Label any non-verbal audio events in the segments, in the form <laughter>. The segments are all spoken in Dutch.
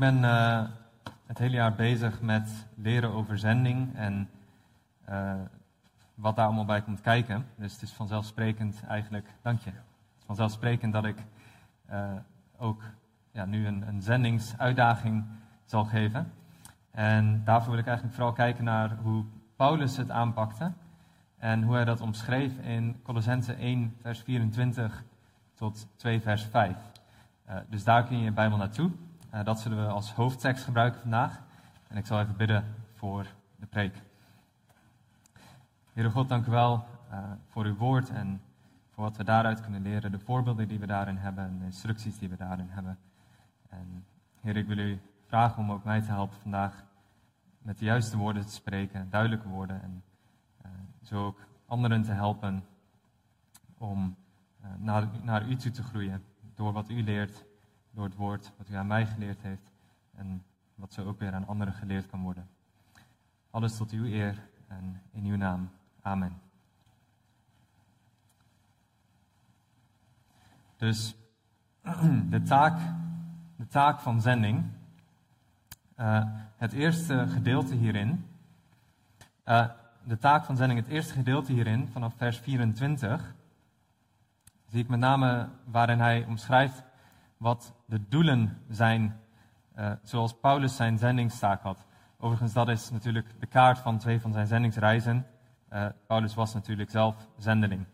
ben uh, het hele jaar bezig met leren over zending en uh, wat daar allemaal bij komt kijken. Dus het is vanzelfsprekend eigenlijk, dank je, het is vanzelfsprekend dat ik uh, ook ja, nu een, een zendingsuitdaging zal geven. En daarvoor wil ik eigenlijk vooral kijken naar hoe Paulus het aanpakte en hoe hij dat omschreef in Colossense 1, vers 24 tot 2, vers 5. Uh, dus daar kun je je Bijbel naartoe. Uh, dat zullen we als hoofdtekst gebruiken vandaag. En ik zal even bidden voor de preek. Heere God, dank u wel uh, voor uw woord en voor wat we daaruit kunnen leren. De voorbeelden die we daarin hebben en de instructies die we daarin hebben. En Heer, ik wil u vragen om ook mij te helpen vandaag met de juiste woorden te spreken, duidelijke woorden. En zo ook anderen te helpen om naar, naar u toe te groeien door wat u leert door het woord wat u aan mij geleerd heeft en wat zo ook weer aan anderen geleerd kan worden. Alles tot uw eer en in uw naam. Amen. Dus <clears throat> de taak, de taak van zending. Uh, het eerste gedeelte hierin. Uh, de taak van zending, het eerste gedeelte hierin, vanaf vers 24, zie ik met name waarin hij omschrijft wat de doelen zijn, uh, zoals Paulus zijn zendingstaak had. Overigens, dat is natuurlijk de kaart van twee van zijn zendingsreizen. Uh, Paulus was natuurlijk zelf zendeling.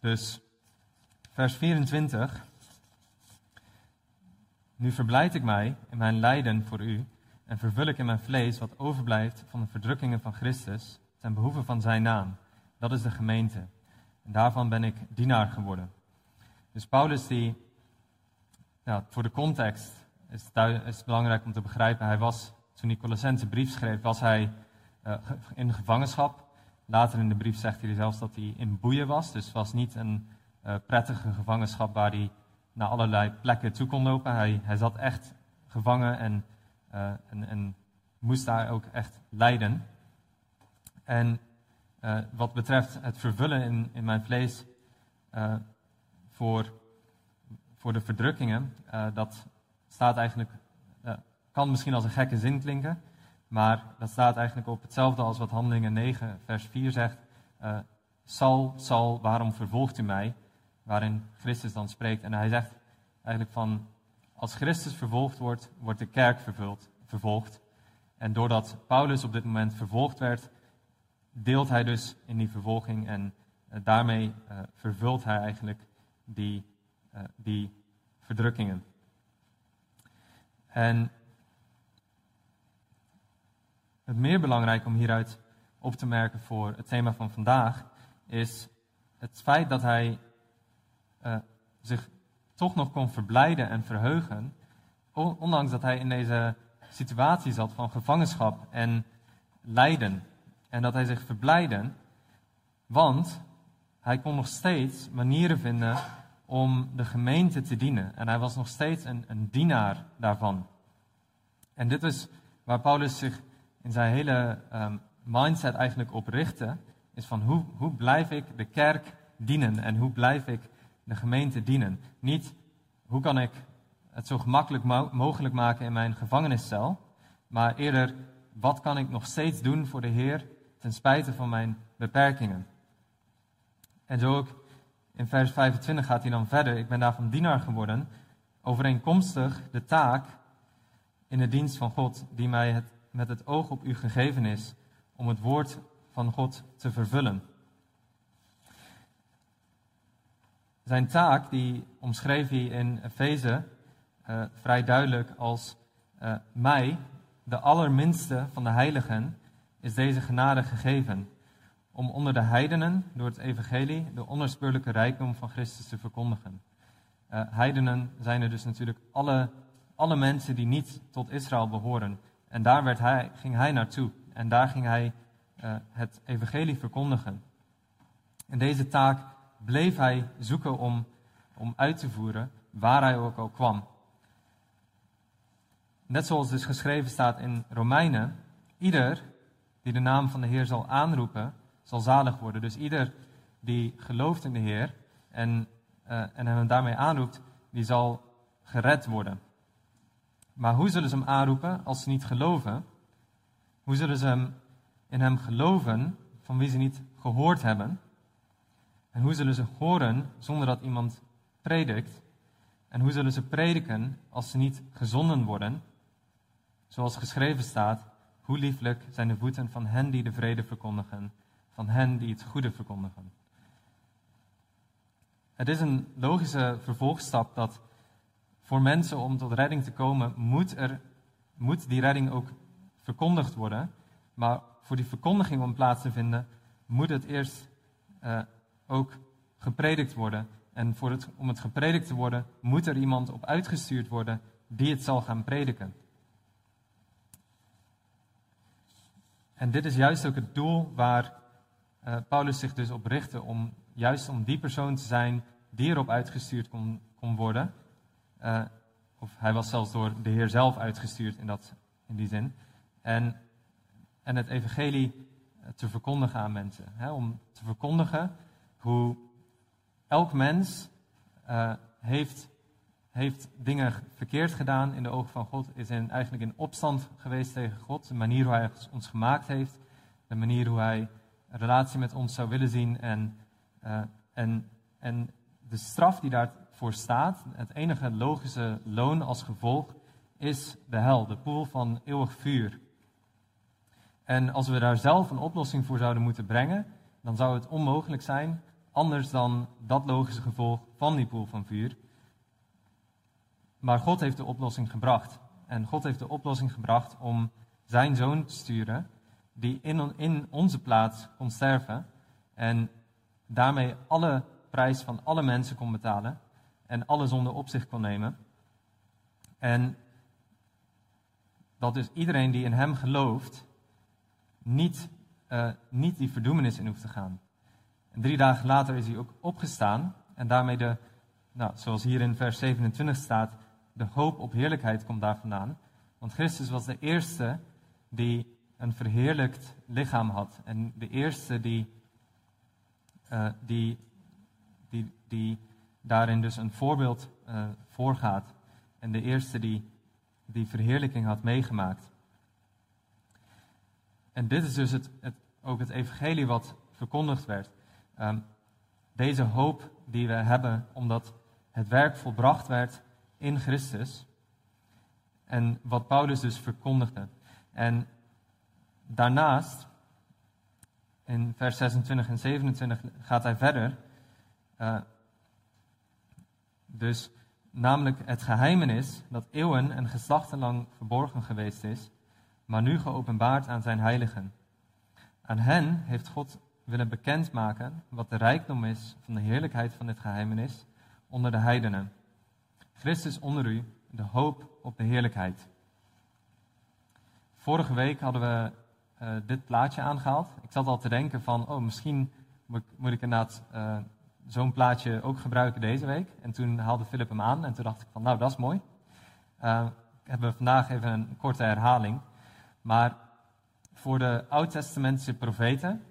Dus vers 24. Nu verblijd ik mij in mijn lijden voor u en vervul ik in mijn vlees wat overblijft van de verdrukkingen van Christus ten behoeve van zijn naam. Dat is de gemeente. En daarvan ben ik dienaar geworden. Dus Paulus die ja, voor de context is het, is belangrijk om te begrijpen. Hij was, toen hij Colossense brief schreef, was hij uh, in gevangenschap. Later in de brief zegt hij zelfs dat hij in boeien was. Dus was niet een uh, prettige gevangenschap waar hij naar allerlei plekken toe kon lopen. Hij, hij zat echt gevangen en, en, en, moest daar ook echt lijden. En wat betreft het vervullen in, in mijn vlees voor voor de verdrukkingen, uh, dat staat eigenlijk, uh, kan misschien als een gekke zin klinken, maar dat staat eigenlijk op hetzelfde als wat Handelingen 9, vers 4 zegt. Uh, Sal, Sal, waarom vervolgt u mij? Waarin Christus dan spreekt. En hij zegt eigenlijk van, als Christus vervolgd wordt, wordt de kerk vervuld, vervolgd. En doordat Paulus op dit moment vervolgd werd, deelt hij dus in die vervolging en daarmee vervult hij eigenlijk die die verdrukkingen. En het meer belangrijk om hieruit op te merken voor het thema van vandaag is het feit dat hij uh, zich toch nog kon verblijden en verheugen, ondanks dat hij in deze situatie zat van gevangenschap en lijden. En dat hij zich verblijden, want hij kon nog steeds manieren vinden om de gemeente te dienen. En hij was nog steeds een, een dienaar daarvan. En dit is waar Paulus zich in zijn hele um, mindset eigenlijk op richtte. Is van hoe, hoe blijf ik de kerk dienen en hoe blijf ik de gemeente dienen. Niet hoe kan ik het zo gemakkelijk mo mogelijk maken in mijn gevangeniscel. Maar eerder wat kan ik nog steeds doen voor de Heer ten spijte van mijn beperkingen. En zo ook in vers 25 gaat hij dan verder. Ik ben daarvan dienaar geworden, overeenkomstig de taak in de dienst van God, die mij met het oog op u gegeven is, om het woord van God te vervullen. Zijn taak, die omschreef hij in Efeze uh, vrij duidelijk als uh, mij, de allerminste van de heiligen, is deze genade gegeven om onder de heidenen door het evangelie de onherspeurlijke rijkdom van Christus te verkondigen. Uh, heidenen zijn er dus natuurlijk alle, alle mensen die niet tot Israël behoren. En daar werd hij, ging hij naartoe en daar ging hij uh, het evangelie verkondigen. En deze taak bleef hij zoeken om, om uit te voeren waar hij ook al kwam. Net zoals dus geschreven staat in Romeinen, ieder die de naam van de Heer zal aanroepen, zal zalig worden. Dus ieder die gelooft in de Heer en, uh, en hem daarmee aanroept, die zal gered worden. Maar hoe zullen ze hem aanroepen als ze niet geloven? Hoe zullen ze hem in hem geloven van wie ze niet gehoord hebben? En hoe zullen ze horen zonder dat iemand predikt? En hoe zullen ze prediken als ze niet gezonden worden? Zoals geschreven staat, hoe lieflijk zijn de voeten van hen die de vrede verkondigen, van hen die het goede verkondigen. Het is een logische vervolgstap dat voor mensen om tot redding te komen, moet, er, moet die redding ook verkondigd worden. Maar voor die verkondiging om plaats te vinden, moet het eerst uh, ook gepredikt worden. En voor het, om het gepredikt te worden, moet er iemand op uitgestuurd worden die het zal gaan prediken. En dit is juist ook het doel waar uh, Paulus zich dus op richtte, om juist om die persoon te zijn die erop uitgestuurd kon, kon worden. Uh, of hij was zelfs door de Heer zelf uitgestuurd in, dat, in die zin. En, en het evangelie te verkondigen aan mensen. Hè, om te verkondigen hoe elk mens heeft, heeft dingen verkeerd gedaan in de ogen van God, is eigenlijk in opstand geweest tegen God. De manier hoe hij ons gemaakt heeft, de manier hoe hij relatie met ons zou willen zien en, uh, en, en de straf die daarvoor staat, het enige logische loon als gevolg, is de hel, de poel van eeuwig vuur. En als we daar zelf een oplossing voor zouden moeten brengen, dan zou het onmogelijk zijn anders dan dat logische gevolg van die poel van vuur. Maar God heeft de oplossing gebracht. En God heeft de oplossing gebracht om zijn zoon te sturen, die in, in onze plaats kon sterven en daarmee alle prijs van alle mensen kon betalen en alle zonde op zich kon nemen. En dat dus iedereen die in hem gelooft, niet, uh, niet die verdoemenis in hoeft te gaan. En drie dagen later is hij ook opgestaan. En daarmee de, nou, zoals hier in vers 27 staat, de hoop op heerlijkheid komt daar vandaan. Want Christus was de eerste die een verheerlijkt lichaam had. En de eerste die, uh, die, die, die daarin dus een voorbeeld uh, voorgaat. En de eerste die die verheerlijking had meegemaakt. En dit is dus het, het, ook het evangelie wat verkondigd werd. Um, deze hoop die we hebben, omdat het werk volbracht werd in Christus. En wat Paulus dus verkondigde. En daarnaast, in vers 26 en 27 gaat hij verder. Uh, dus namelijk het geheimenis dat eeuwen en geslachten lang verborgen geweest is, maar nu geopenbaard aan zijn heiligen. Aan hen heeft God willen bekendmaken wat de rijkdom is van de heerlijkheid van dit geheimenis onder de heidenen. Christus onder u, de hoop op de heerlijkheid. Vorige week hadden we uh, dit plaatje aangehaald. Ik zat al te denken van, oh, misschien moet, ik inderdaad uh, zo'n plaatje ook gebruiken deze week. En toen haalde Philip hem aan en toen dacht ik van, nou, dat is mooi. Uh, hebben we vandaag even een korte herhaling. Maar voor de Oud-testamentische profeten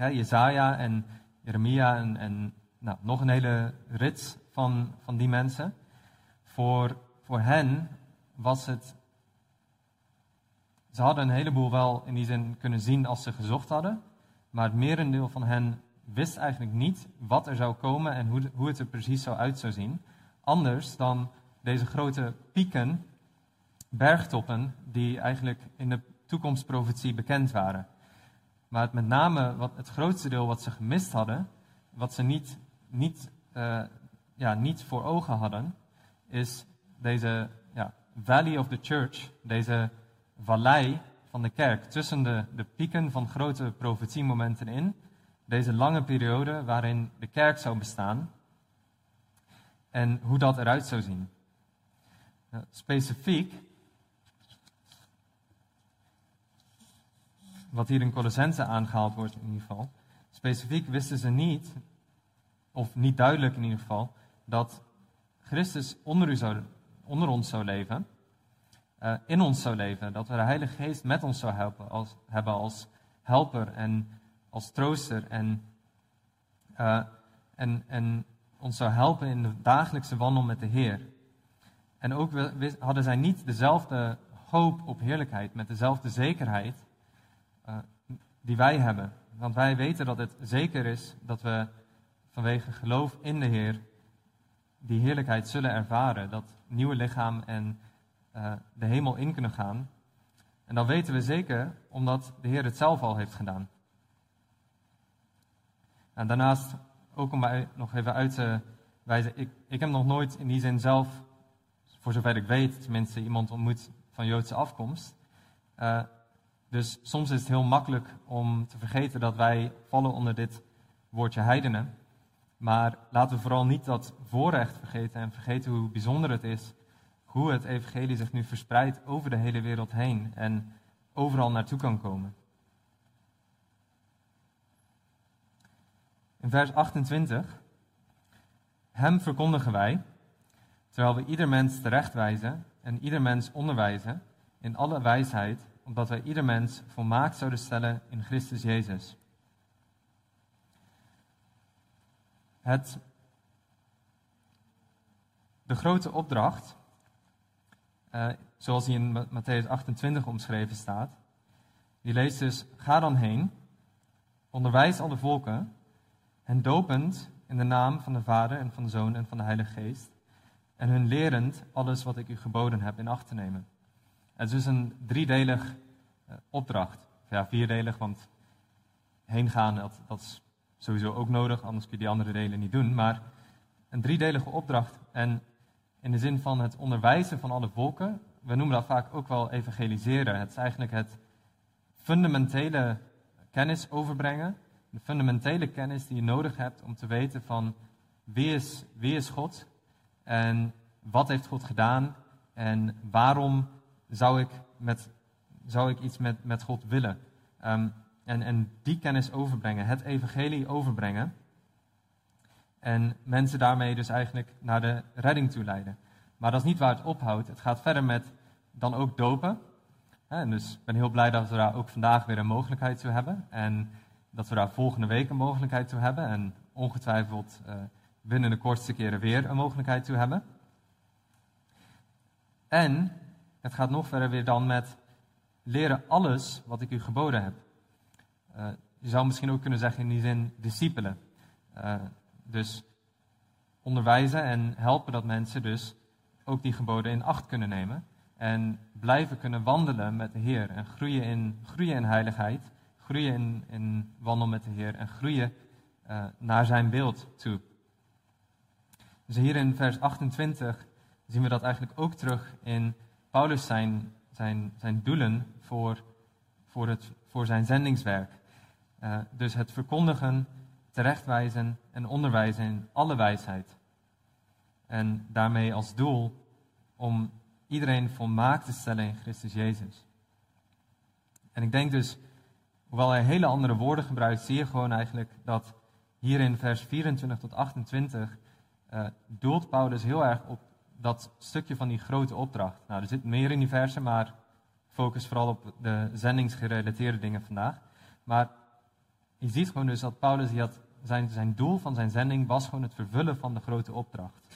Hè, Jezaja en Jeremia en, en nou, nog een hele rits van, van die mensen. Voor, voor hen was het. Ze hadden een heleboel wel in die zin kunnen zien als ze gezocht hadden. Maar het merendeel van hen wist eigenlijk niet wat er zou komen en hoe, hoe het er precies zou uit zou zien. Anders dan deze grote pieken, bergtoppen, die eigenlijk in de toekomstprofetie bekend waren. Maar het met name wat, het grootste deel wat ze gemist hadden, wat ze niet, niet, uh, ja, niet voor ogen hadden, is deze ja, Valley of the Church, deze vallei van de kerk, tussen de, de pieken van grote profetiemomenten in, deze lange periode waarin de kerk zou bestaan en hoe dat eruit zou zien. Specifiek wat hier in Colossense aangehaald wordt in ieder geval. Specifiek wisten ze niet, of niet duidelijk in ieder geval, dat Christus onder, u zou, onder ons zou leven, uh, in ons zou leven. Dat we de Heilige Geest met ons zou helpen, als, hebben als helper en als trooster. En, uh, en, en ons zou helpen in de dagelijkse wandel met de Heer. En ook hadden zij niet dezelfde hoop op heerlijkheid, met dezelfde zekerheid eh, die wij hebben. Want wij weten dat het zeker is dat we vanwege geloof in de Heer die heerlijkheid zullen ervaren. Dat nieuwe lichaam en eh, de hemel in kunnen gaan. En dat weten we zeker omdat de Heer het zelf al heeft gedaan. En daarnaast, ook om mij nog even uit te wijzen, ik, ik heb nog nooit in die zin zelf, voor zover ik weet, tenminste iemand ontmoet van Joodse afkomst. Eh, dus soms is het heel makkelijk om te vergeten dat wij vallen onder dit woordje heidenen. Maar laten we vooral niet dat voorrecht vergeten en vergeten hoe bijzonder het is hoe het evangelie zich nu verspreidt over de hele wereld heen en overal naartoe kan komen. In vers 28. Hem verkondigen wij, terwijl we ieder mens terechtwijzen en ieder mens onderwijzen in alle wijsheid, omdat wij ieder mens volmaakt zouden stellen in Christus Jezus. De grote opdracht, eh, zoals die in Matthäus 28 omschreven staat, die leest dus: Ga dan heen, onderwijs alle volken, en dopend in de naam van de Vader en van de Zoon en van de Heilige Geest, en hun lerend alles wat ik u geboden heb in acht te nemen. Het is dus een driedelig eh, opdracht. Ja, vierdelig, want heen gaan, dat, dat is sowieso ook nodig, anders kun je die andere delen niet doen. Maar een driedelige opdracht. En in de zin van het onderwijzen van alle volken, we noemen dat vaak ook wel evangeliseren. Het is eigenlijk het fundamentele kennis overbrengen. De fundamentele kennis die je nodig hebt om te weten van wie is, wie is God en wat heeft God gedaan en waarom zou ik, met, zou ik iets met, met God willen. Ehm, en, en die kennis overbrengen, het evangelie overbrengen. En mensen daarmee dus eigenlijk naar de redding toe leiden. Maar dat is niet waar het ophoudt. Het gaat verder met dan ook dopen. En dus ik ben heel blij dat we daar ook vandaag weer een mogelijkheid toe hebben. En dat we daar volgende week een mogelijkheid toe hebben. En ongetwijfeld binnen de kortste keren weer een mogelijkheid toe hebben. En het gaat nog verder weer dan met leren alles wat ik u geboden heb. Uh, je zou misschien ook kunnen zeggen in die zin discipelen. Uh, dus onderwijzen en helpen dat mensen dus ook die geboden in acht kunnen nemen. En blijven kunnen wandelen met de Heer. En groeien in, groeien in heiligheid. Groeien in, in wandel met de Heer. En groeien uh, naar zijn beeld toe. Dus hier in vers 28 zien we dat eigenlijk ook terug in Paulus zijn, zijn, zijn doelen voor, voor, het, voor zijn zendingswerk. Uh, dus het verkondigen, terechtwijzen en onderwijzen in alle wijsheid. En daarmee als doel om iedereen volmaakt te stellen in Christus Jezus. En ik denk dus, hoewel hij hele andere woorden gebruikt, zie je gewoon eigenlijk dat hier in vers 24 tot 28 uh, doelt Paulus heel erg op dat stukje van die grote opdracht. Nou, er zit meer in die versen, maar focus vooral op de zendingsgerelateerde dingen vandaag. Maar je ziet gewoon dus dat Paulus, die had, zijn, zijn doel van zijn zending was gewoon het vervullen van de grote opdracht.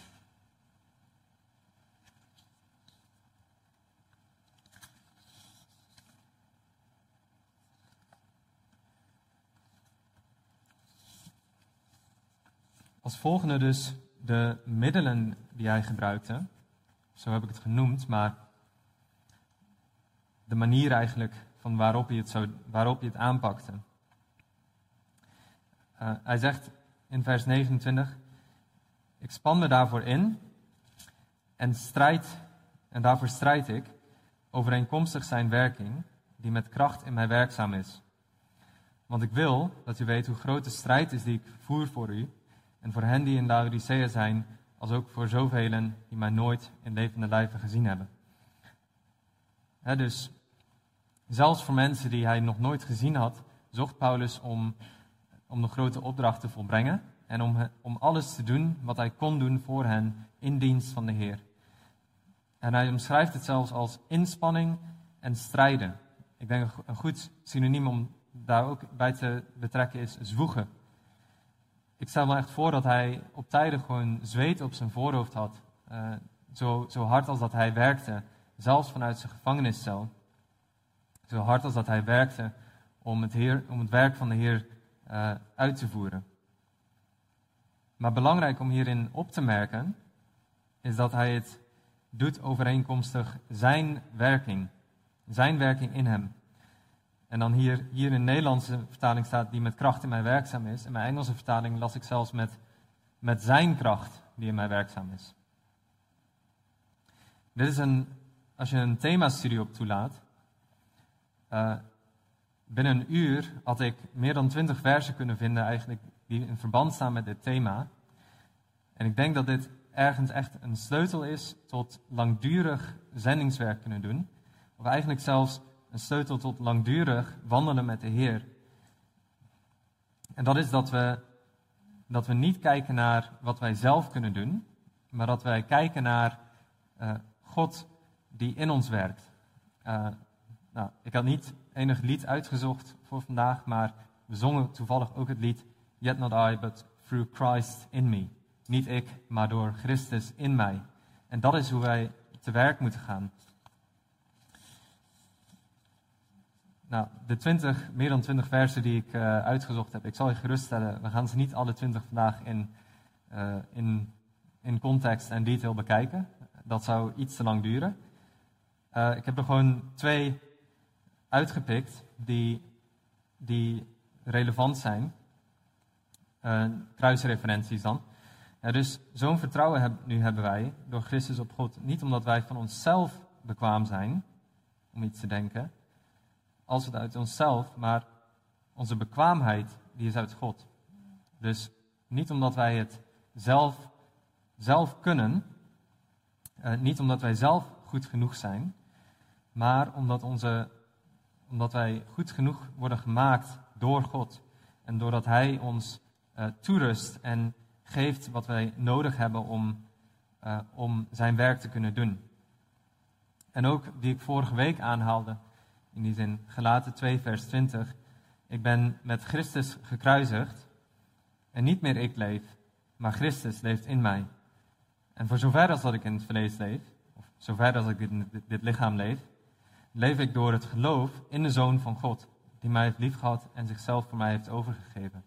Als volgende dus de middelen die hij gebruikte. Zo heb ik het genoemd, maar de manier eigenlijk van waarop hij het, zo, waarop hij het aanpakte. Uh, hij zegt in vers 29, ik span me daarvoor in en strijd, en daarvoor strijd ik, overeenkomstig zijn werking, die met kracht in mij werkzaam is. Want ik wil dat u weet hoe groot de strijd is die ik voer voor u, en voor hen die in Laodicea zijn, als ook voor zoveel die mij nooit in levende lijven gezien hebben. He, dus zelfs voor mensen die hij nog nooit gezien had, zocht Paulus om, om de grote opdracht te volbrengen en om, om alles te doen wat hij kon doen voor hen in dienst van de Heer. En hij omschrijft het zelfs als inspanning en strijden. Ik denk een goed synoniem om daar ook bij te betrekken is zwoegen. Ik stel me echt voor dat hij op tijden gewoon zweet op zijn voorhoofd had. Uh, zo, zo hard als dat hij werkte, zelfs vanuit zijn gevangeniscel, zo hard als dat hij werkte om het, heer, om het werk van de Heer uh, uit te voeren. Maar belangrijk om hierin op te merken, is dat hij het doet overeenkomstig zijn werking. Zijn werking in hem. En dan hier, hier in de Nederlandse vertaling staat die met kracht in mij werkzaam is. In mijn Engelse vertaling las ik zelfs met, met zijn kracht die in mij werkzaam is. Dit is een, als je een themastudie op toelaat, uh, binnen een uur had ik meer dan twintig versen kunnen vinden eigenlijk die in verband staan met dit thema. En ik denk dat dit ergens echt een sleutel is tot langdurig zendingswerk kunnen doen. Of eigenlijk zelfs een sleutel tot langdurig wandelen met de Heer. En dat is dat we, dat we niet kijken naar wat wij zelf kunnen doen, maar dat wij kijken naar uh, God die in ons werkt. Uh, nou, ik had niet enig lied uitgezocht voor vandaag, maar we zongen toevallig ook het lied Yet Not I, but Through Christ in Me. Niet ik, maar door Christus in mij. En dat is hoe wij te werk moeten gaan. Nou, de 20, meer dan 20 versen die ik uh, uitgezocht heb, ik zal je geruststellen, we gaan ze niet alle 20 vandaag in, uh, in, in context en detail bekijken. Dat zou iets te lang duren. Uh, ik heb er gewoon twee uitgepikt die, die relevant zijn. kruisreferenties dan. Ja, dus zo'n vertrouwen nu hebben wij door Christus op God. Niet omdat wij van onszelf bekwaam zijn om iets te denken, als het uit onszelf, maar onze bekwaamheid die is uit God. Dus niet omdat wij het zelf, zelf kunnen, eh, niet omdat wij zelf goed genoeg zijn, maar omdat, onze, omdat wij goed genoeg worden gemaakt door God. En doordat Hij ons uh, toerust en geeft wat wij nodig hebben om, uh, om zijn werk te kunnen doen. En ook die ik vorige week aanhaalde, in die zin, gelaten 2, vers 20. Ik ben met Christus gekruisigd en niet meer ik leef, maar Christus leeft in mij. En voor zover als dat ik in het vlees leef, of zover als ik in dit, dit lichaam leef, leef ik door het geloof in de Zoon van God, die mij heeft liefgehad en zichzelf voor mij heeft overgegeven.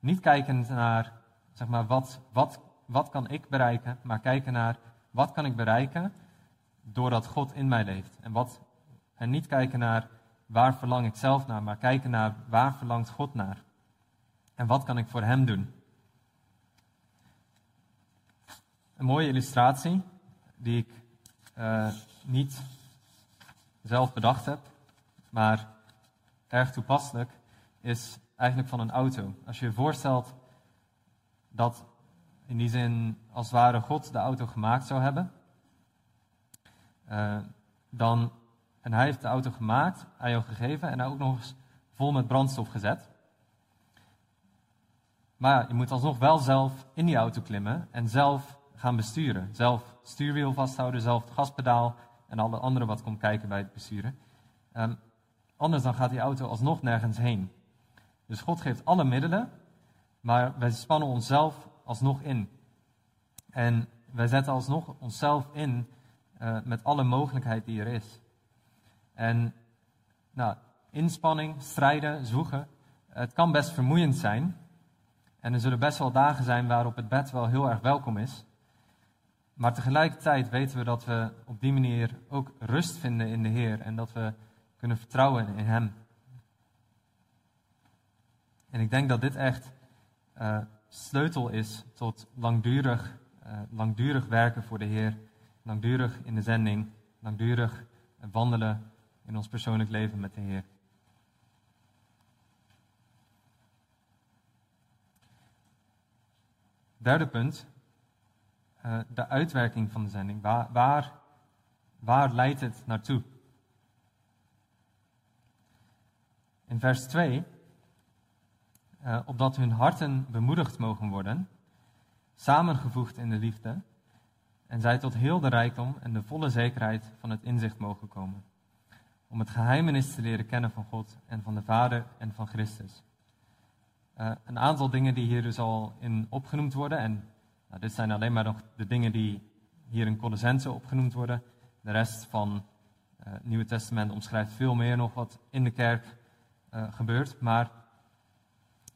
Niet kijkend naar zeg maar, wat, wat, wat kan ik bereiken, maar kijken naar wat kan ik bereiken doordat God in mij leeft. En, wat, en niet kijken naar waar verlang ik zelf naar, maar kijken naar waar verlangt God naar. En wat kan ik voor Hem doen. Een mooie illustratie die ik uh, niet zelf bedacht heb, maar erg toepasselijk, is eigenlijk van een auto. Als je je voorstelt dat in die zin als het ware God de auto gemaakt zou hebben. Uh, dan, en hij heeft de auto gemaakt, aan jou gegeven en ook nog eens vol met brandstof gezet. Maar je moet alsnog wel zelf in die auto klimmen en zelf gaan besturen. Zelf stuurwiel vasthouden, zelf gaspedaal en alle andere wat komt kijken bij het besturen. Um, anders dan gaat die auto alsnog nergens heen. Dus God geeft alle middelen maar wij spannen onszelf alsnog in. En wij zetten alsnog onszelf in uh, met alle mogelijkheid die er is. En nou, inspanning, strijden, zoeken, het kan best vermoeiend zijn. En er zullen best wel dagen zijn waarop het bed wel heel erg welkom is. Maar tegelijkertijd weten we dat we op die manier ook rust vinden in de Heer en dat we kunnen vertrouwen in Hem. En ik denk dat dit echt uh, sleutel is tot langdurig, uh, langdurig werken voor de Heer, langdurig in de zending, langdurig wandelen in ons persoonlijk leven met de Heer. Derde punt, uh, de uitwerking van de zending. Waar, waar, leidt het naartoe? In vers 2 uh, opdat hun harten bemoedigd mogen worden, samengevoegd in de liefde, en zij tot heel de rijkdom en de volle zekerheid van het inzicht mogen komen. Om het geheimenis te leren kennen van God en van de Vader en van Christus. Uh, een aantal dingen die hier dus al in opgenoemd worden, en dit zijn alleen maar nog de dingen die hier in Colossense opgenoemd worden. De rest van uh, het Nieuwe Testament omschrijft veel meer nog wat in de kerk uh, gebeurt. Maar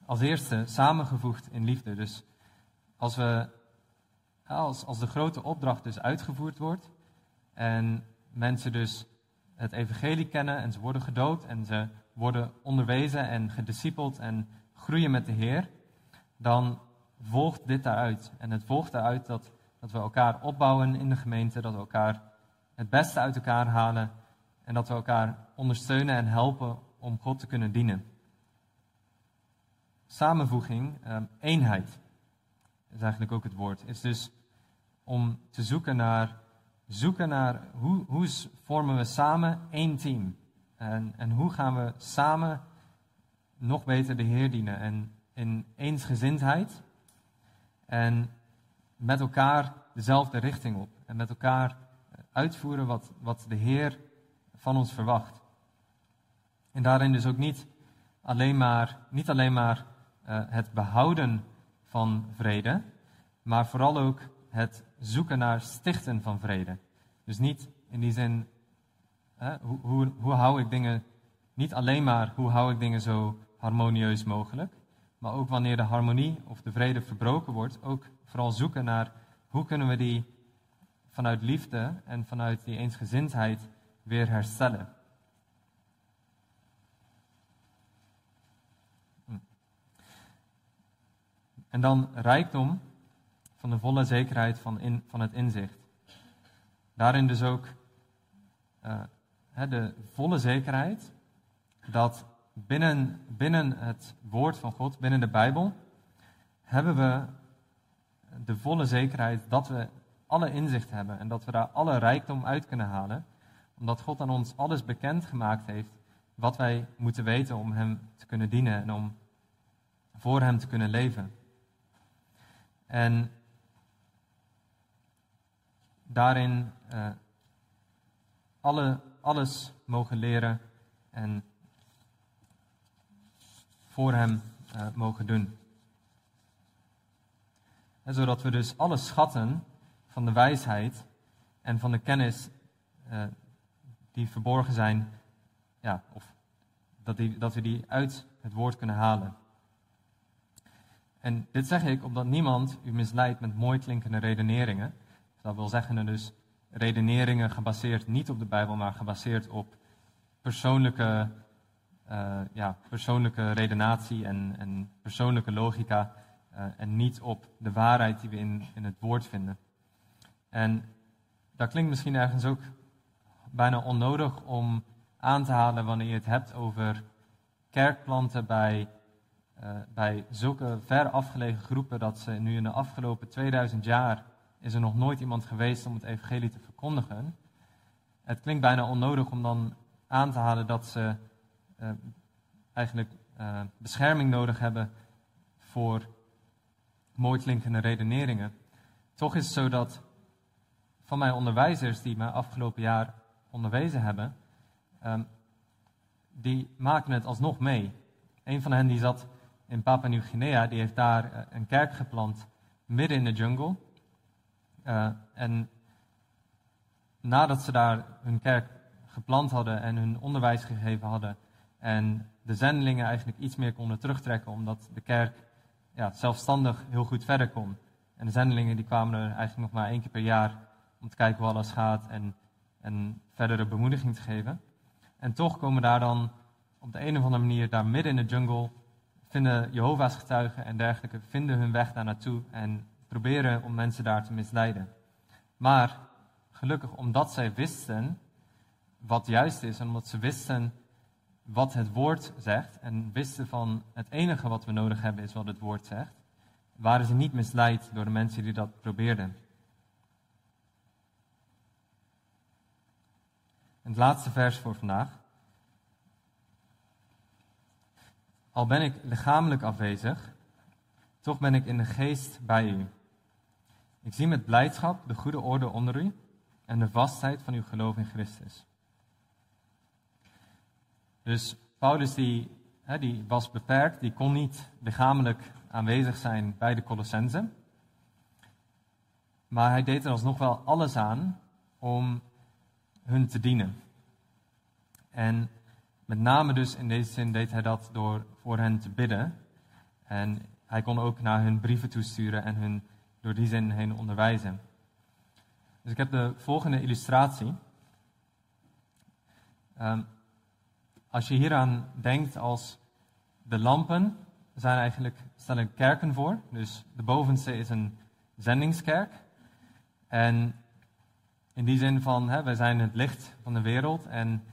als eerste samengevoegd in liefde. Dus als, we, als, als de grote opdracht dus uitgevoerd wordt en mensen dus het evangelie kennen en ze worden gedood en ze worden onderwezen en gediscipeld en groeien met de Heer, dan volgt dit daaruit. En het volgt daaruit dat, dat we elkaar opbouwen in de gemeente, dat we elkaar het beste uit elkaar halen en dat we elkaar ondersteunen en helpen om God te kunnen dienen. Samenvoeging, um, eenheid, is eigenlijk ook het woord. Is dus om te zoeken naar, zoeken naar hoe, hoe vormen we samen één team. En, en hoe gaan we samen nog beter de Heer dienen. En in eensgezindheid. En met elkaar dezelfde richting op. En met elkaar uitvoeren wat, wat de Heer van ons verwacht. En daarin dus ook niet alleen maar, niet alleen maar uh, het behouden van vrede, maar vooral ook het zoeken naar stichten van vrede. Dus niet in die zin, hoe, hoe, hoe hou ik dingen, niet alleen maar hoe hou ik dingen zo harmonieus mogelijk, maar ook wanneer de harmonie of de vrede verbroken wordt, ook vooral zoeken naar hoe kunnen we die vanuit liefde en vanuit die eensgezindheid weer herstellen. Hm. En dan rijkdom van de volle zekerheid van, in, van het inzicht. Daarin dus ook uh, de volle zekerheid dat binnen, binnen het woord van God, binnen de Bijbel, hebben we de volle zekerheid dat we alle inzicht hebben en dat we daar alle rijkdom uit kunnen halen, omdat God aan ons alles bekend gemaakt heeft wat wij moeten weten om Hem te kunnen dienen en om voor Hem te kunnen leven. En daarin uh, alle, alles mogen leren en voor Hem uh, mogen doen. En zodat we dus alle schatten van de wijsheid en van de kennis uh, die verborgen zijn, ja, of dat, die, dat we die uit het woord kunnen halen. En dit zeg ik omdat niemand u misleidt met mooi klinkende redeneringen. Dat wil zeggen dus redeneringen gebaseerd niet op de Bijbel, maar gebaseerd op persoonlijke, uh, ja, persoonlijke redenatie en, en persoonlijke logica. Uh, en niet op de waarheid die we in, in het woord vinden. En dat klinkt misschien ergens ook bijna onnodig om aan te halen wanneer je het hebt over kerkplanten bij, uh, bij zulke ver afgelegen groepen dat ze nu in de afgelopen 2000 jaar is er nog nooit iemand geweest om het evangelie te verkondigen. Het klinkt bijna onnodig om dan aan te halen dat ze eigenlijk uh, bescherming nodig hebben voor mooi klinkende redeneringen. Toch is het zo dat van mijn onderwijzers die mij afgelopen jaar onderwezen hebben, um, die maken het alsnog mee. Een van hen die zat in Papua Nieuw-Guinea, die heeft daar uh, een kerk geplant midden in de jungle. En nadat ze daar hun kerk geplant hadden en hun onderwijs gegeven hadden en de zendelingen eigenlijk iets meer konden terugtrekken omdat de kerk ja, zelfstandig heel goed verder kon. En de zendelingen die kwamen er eigenlijk nog maar één keer per jaar om te kijken hoe alles gaat en, en verdere bemoediging te geven. En toch komen daar dan op de een of andere manier daar midden in de jungle, vinden Jehovah's getuigen en dergelijke, vinden hun weg daar naartoe en proberen om mensen daar te misleiden. Maar gelukkig omdat zij wisten wat juist is en omdat ze wisten wat het woord zegt en wisten van het enige wat we nodig hebben is wat het woord zegt, waren ze niet misleid door de mensen die dat probeerden. En het laatste vers voor vandaag. Al ben ik lichamelijk afwezig, toch ben ik in de geest bij u. Ik zie met blijdschap de goede orde onder u en de vastheid van uw geloof in Christus. Dus Paulus die, hè, die was beperkt, die kon niet lichamelijk aanwezig zijn bij de Colossensen. Maar hij deed er alsnog wel alles aan om hun te dienen. En met name dus in deze zin deed hij dat door voor hen te bidden. En hij kon ook naar hun brieven toesturen en hun door die zin heen onderwijzen. Dus ik heb de volgende illustratie. Um, als je hieraan denkt als de lampen zijn eigenlijk, stellen kerken voor. Dus de bovenste is een zendingskerk. En in die zin van, hè, wij zijn het licht van de wereld. En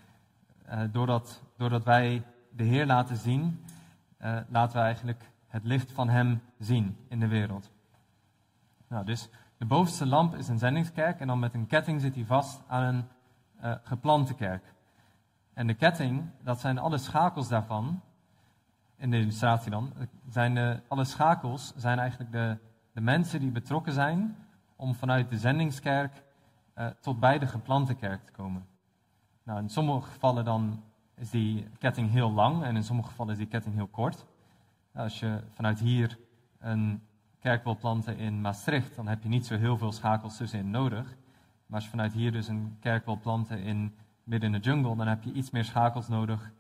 uh, doordat, doordat wij de Heer laten zien, uh, laten we eigenlijk het licht van Hem zien in de wereld. Nou, dus de bovenste lamp is een zendingskerk en dan met een ketting zit hij vast aan een uh, geplante kerk. En de ketting, dat zijn alle schakels daarvan, in de illustratie dan, zijn alle schakels zijn eigenlijk de, de mensen die betrokken zijn om vanuit de zendingskerk uh, tot bij de geplante kerk te komen. Nou, in sommige gevallen dan is die ketting heel lang en in sommige gevallen is die ketting heel kort. Nou, als je vanuit hier een kerk wil planten in Maastricht, dan heb je niet zo heel veel schakels tussenin nodig. Maar als je vanuit hier dus een kerk wil planten in midden in de jungle, dan heb je iets meer schakels nodig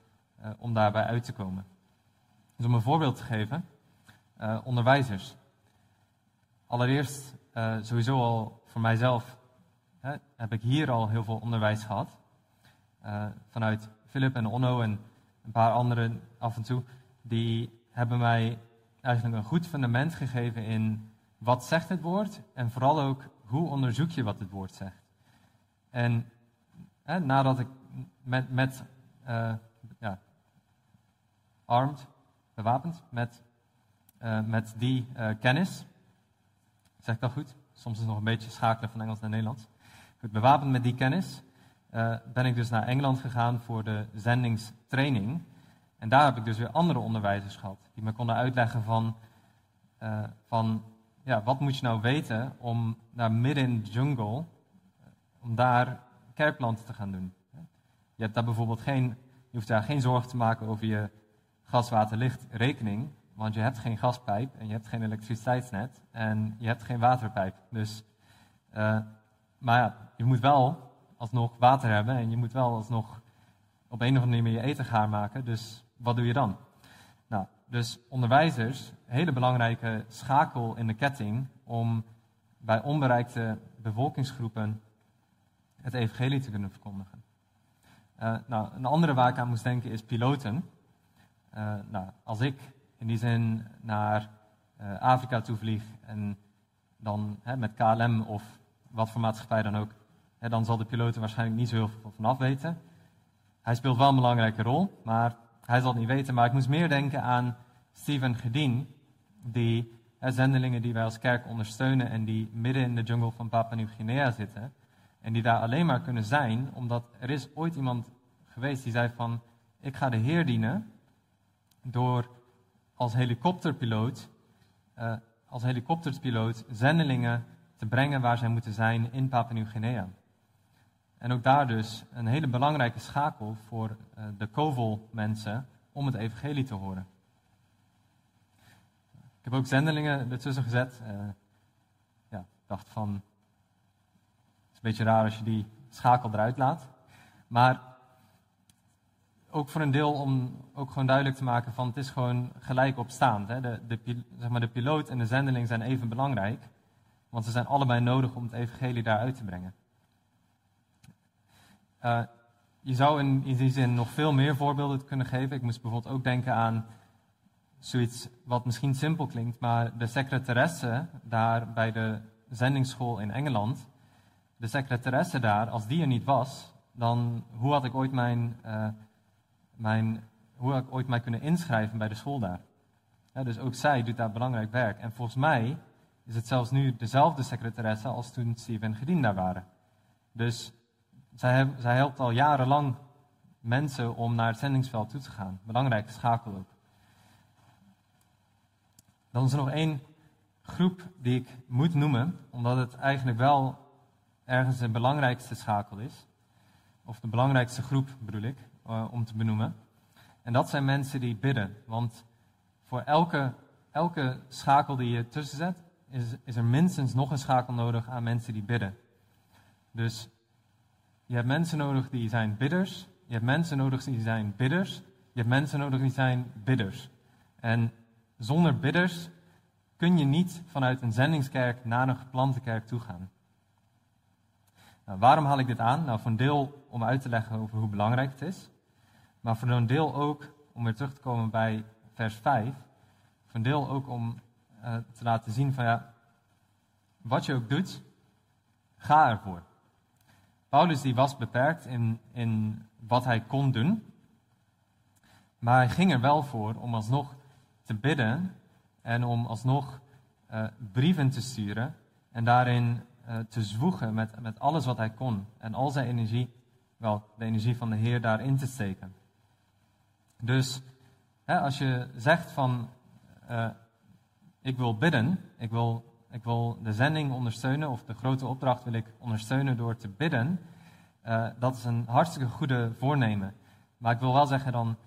uh, om daarbij uit te komen. Dus om een voorbeeld te geven, uh, onderwijzers. Allereerst, uh, sowieso al voor mijzelf, hè, heb ik hier al heel veel onderwijs gehad. vanuit Philip en Onno en een paar anderen af en toe. Die hebben mij eigenlijk een goed fundament gegeven in wat zegt het woord en vooral ook hoe onderzoek je wat het woord zegt. En nadat ik met, met uh, ja, armed, bewapend, met, uh, met die uh, kennis, zeg ik dat goed? Soms is het nog een beetje schakelen van Engels naar Nederlands. Bewapend met die kennis ben ik dus naar Engeland gegaan voor de zendingstraining. En daar heb ik dus weer andere onderwijzers gehad, die me konden uitleggen van, van ja, wat moet je nou weten om naar midden in de jungle, om daar kerkplanten te gaan doen. Je hebt daar bijvoorbeeld geen, je hoeft daar geen zorgen te maken over je gas-water-licht-rekening, want je hebt geen gaspijp en je hebt geen elektriciteitsnet en je hebt geen waterpijp. Dus, uh, maar ja, je moet wel alsnog water hebben en je moet wel alsnog op een of andere manier je eten gaar maken. Dus wat doe je dan? Nou, dus onderwijzers, hele belangrijke schakel in de ketting om bij onbereikte bevolkingsgroepen het evangelie te kunnen verkondigen. Uh, nou, een andere waar ik aan moest denken is piloten. Uh, nou, als ik in die zin naar uh, Afrika toe vlieg en dan hè, met KLM of wat voor maatschappij dan ook, hè, dan zal de piloot er waarschijnlijk niet zo heel veel vanaf weten. Hij speelt wel een belangrijke rol, maar hij zal het niet weten. Maar ik moest meer denken aan Steven Gedien, die hè, zendelingen die wij als kerk ondersteunen en die midden in de jungle van Papua Nieuw-Guinea zitten. En die daar alleen maar kunnen zijn, omdat er is ooit iemand geweest die zei van, ik ga de Heer dienen door als helikopterpiloot, uh, als helikopterpiloot zendelingen te brengen waar zij moeten zijn in Papua Nieuw-Guinea. En ook daar dus een hele belangrijke schakel voor uh, de Kovel-mensen om het evangelie te horen. Ik heb ook zendelingen ertussen gezet. Uh, ja, dacht van, beetje raar als je die schakel eruit laat. Maar ook voor een deel om ook gewoon duidelijk te maken van het is gewoon gelijk opstaand. Hè? De, de, zeg maar de piloot en de zendeling zijn even belangrijk, want ze zijn allebei nodig om het evangelie daar uit te brengen. Uh, je zou in, in, die zin nog veel meer voorbeelden kunnen geven. Ik moest bijvoorbeeld ook denken aan zoiets wat misschien simpel klinkt, maar de secretaresse daar bij de zendingsschool in Engeland. De secretaresse daar, als die er niet was, dan hoe had ik ooit mijn, uh, mijn hoe had ik ooit mij kunnen inschrijven bij de school daar? Dus ook zij doet daar belangrijk werk. En volgens mij is het zelfs nu dezelfde secretaresse als toen Steven en Gedien daar waren. Dus zij, zij helpt al jarenlang mensen om naar het zendingsveld toe te gaan. Belangrijke schakel ook. Dan is er nog één groep die ik moet noemen, omdat het eigenlijk wel ergens de belangrijkste schakel is. Of de belangrijkste groep bedoel ik, uh, om te benoemen. En dat zijn mensen die bidden. Want voor elke, elke schakel die je tussen zet, is, is er minstens nog een schakel nodig aan mensen die bidden. Dus je hebt mensen nodig die zijn bidders. Je hebt mensen nodig die zijn bidders. Je hebt mensen nodig die zijn bidders. En zonder bidders kun je niet vanuit een zendingskerk naar een geplante kerk toe gaan. Nou, waarom haal ik dit aan? Nou, voor een deel om uit te leggen over hoe belangrijk het is. Maar voor een deel ook om weer terug te komen bij vers 5. Voor een deel ook om uh, te laten zien van ja, wat je ook doet, ga ervoor. Paulus die was beperkt in, in wat hij kon doen. Maar hij ging er wel voor om alsnog te bidden en om alsnog uh, brieven te sturen en daarin uh, te zwoegen met, met alles wat hij kon. En al zijn energie, wel, de energie van de Heer daarin te steken. Dus hè, als je zegt van, uh, ik wil bidden, ik wil, ik wil de zending ondersteunen, of de grote opdracht wil ik ondersteunen door te bidden, uh, dat is een hartstikke goede voornemen. Maar ik wil wel zeggen dan,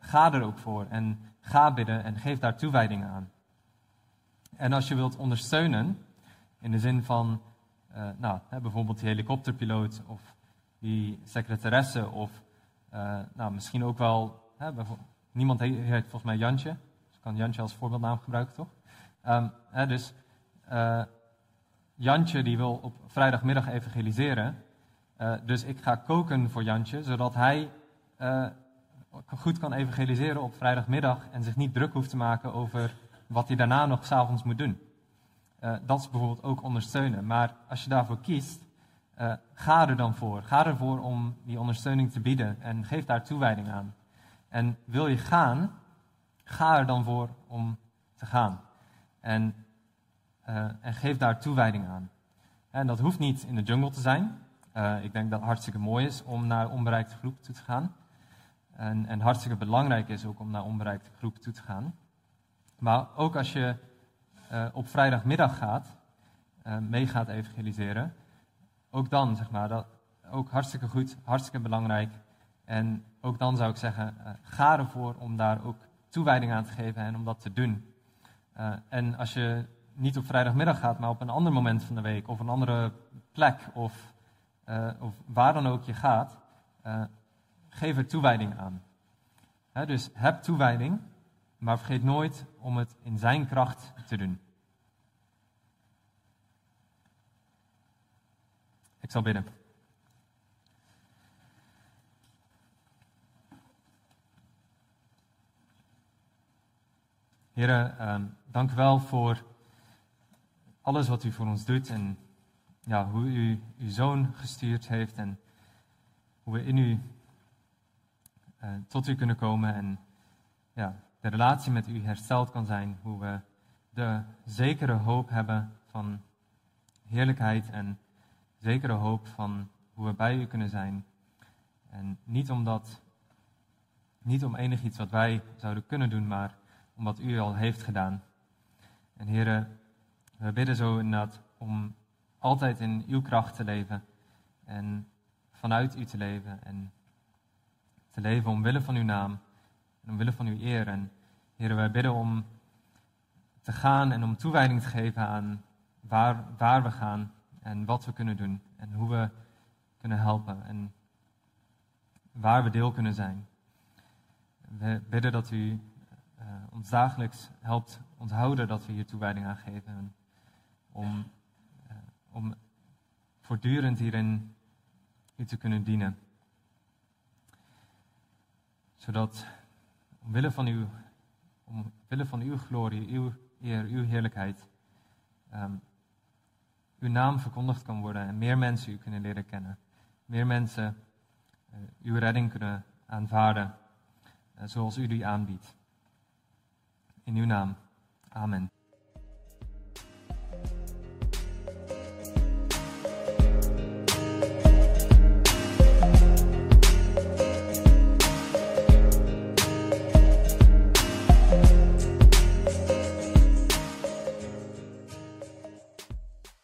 ga er ook voor en ga bidden en geef daar toewijding aan. En als je wilt ondersteunen, in de zin van uh, nou, hè, bijvoorbeeld die helikopterpiloot of die secretaresse of uh, nou, misschien ook wel, hè, niemand heet volgens mij Jantje, dus ik kan Jantje als voorbeeldnaam gebruiken toch? Um, hè, dus uh, Jantje die wil op vrijdagmiddag evangeliseren, dus ik ga koken voor Jantje, zodat hij goed kan evangeliseren op vrijdagmiddag en zich niet druk hoeft te maken over wat hij daarna nog s'avonds moet doen. Uh, dat is bijvoorbeeld ook ondersteunen. Maar als je daarvoor kiest, uh, ga er dan voor. Ga ervoor om die ondersteuning te bieden en geef daar toewijding aan. En wil je gaan, ga er dan voor om te gaan. En, uh, en geef daar toewijding aan. En dat hoeft niet in de jungle te zijn. ik denk dat het hartstikke mooi is om naar onbereikte groepen toe te gaan. En, en hartstikke belangrijk is ook om naar onbereikte groepen toe te gaan. Maar ook als je uh, op vrijdagmiddag gaat, uh, mee gaat evangeliseren, ook dan, zeg maar, dat ook hartstikke goed, hartstikke belangrijk. En ook dan zou ik zeggen, uh, ga ervoor om daar ook toewijding aan te geven en om dat te doen. en als je niet op vrijdagmiddag gaat, maar op een ander moment van de week of een andere plek of, of waar dan ook je gaat, geef er toewijding aan. dus heb toewijding maar vergeet nooit om het in zijn kracht te doen. Ik zal bidden. Heren, uh, dank u wel voor alles wat u voor ons doet en ja, hoe u uw zoon gestuurd heeft en hoe we in u uh, tot u kunnen komen en ja, de relatie met u hersteld kan zijn. Hoe we de zekere hoop hebben van heerlijkheid en zekere hoop van hoe we bij u kunnen zijn. En niet omdat, niet om enig iets wat wij zouden kunnen doen, maar om wat u al heeft gedaan. En heren, we bidden zo inderdaad om altijd in uw kracht te leven en vanuit u te leven en te leven omwille van uw naam en omwille van uw eer. En heren, wij bidden om te gaan en om toewijding te geven aan waar, waar we gaan en wat we kunnen doen en hoe we kunnen helpen en waar we deel kunnen zijn. We bidden dat u uh, ons dagelijks helpt onthouden dat we hier toewijding aan geven. Om, uh, om voortdurend hierin u te kunnen dienen. Zodat omwille van uw, omwille van uw glorie, uw eer, uw heerlijkheid, um, uw naam verkondigd kan worden en meer mensen u kunnen leren kennen. Meer mensen uh, uw redding kunnen aanvaarden uh, zoals u die aanbiedt. In uw naam. Amen.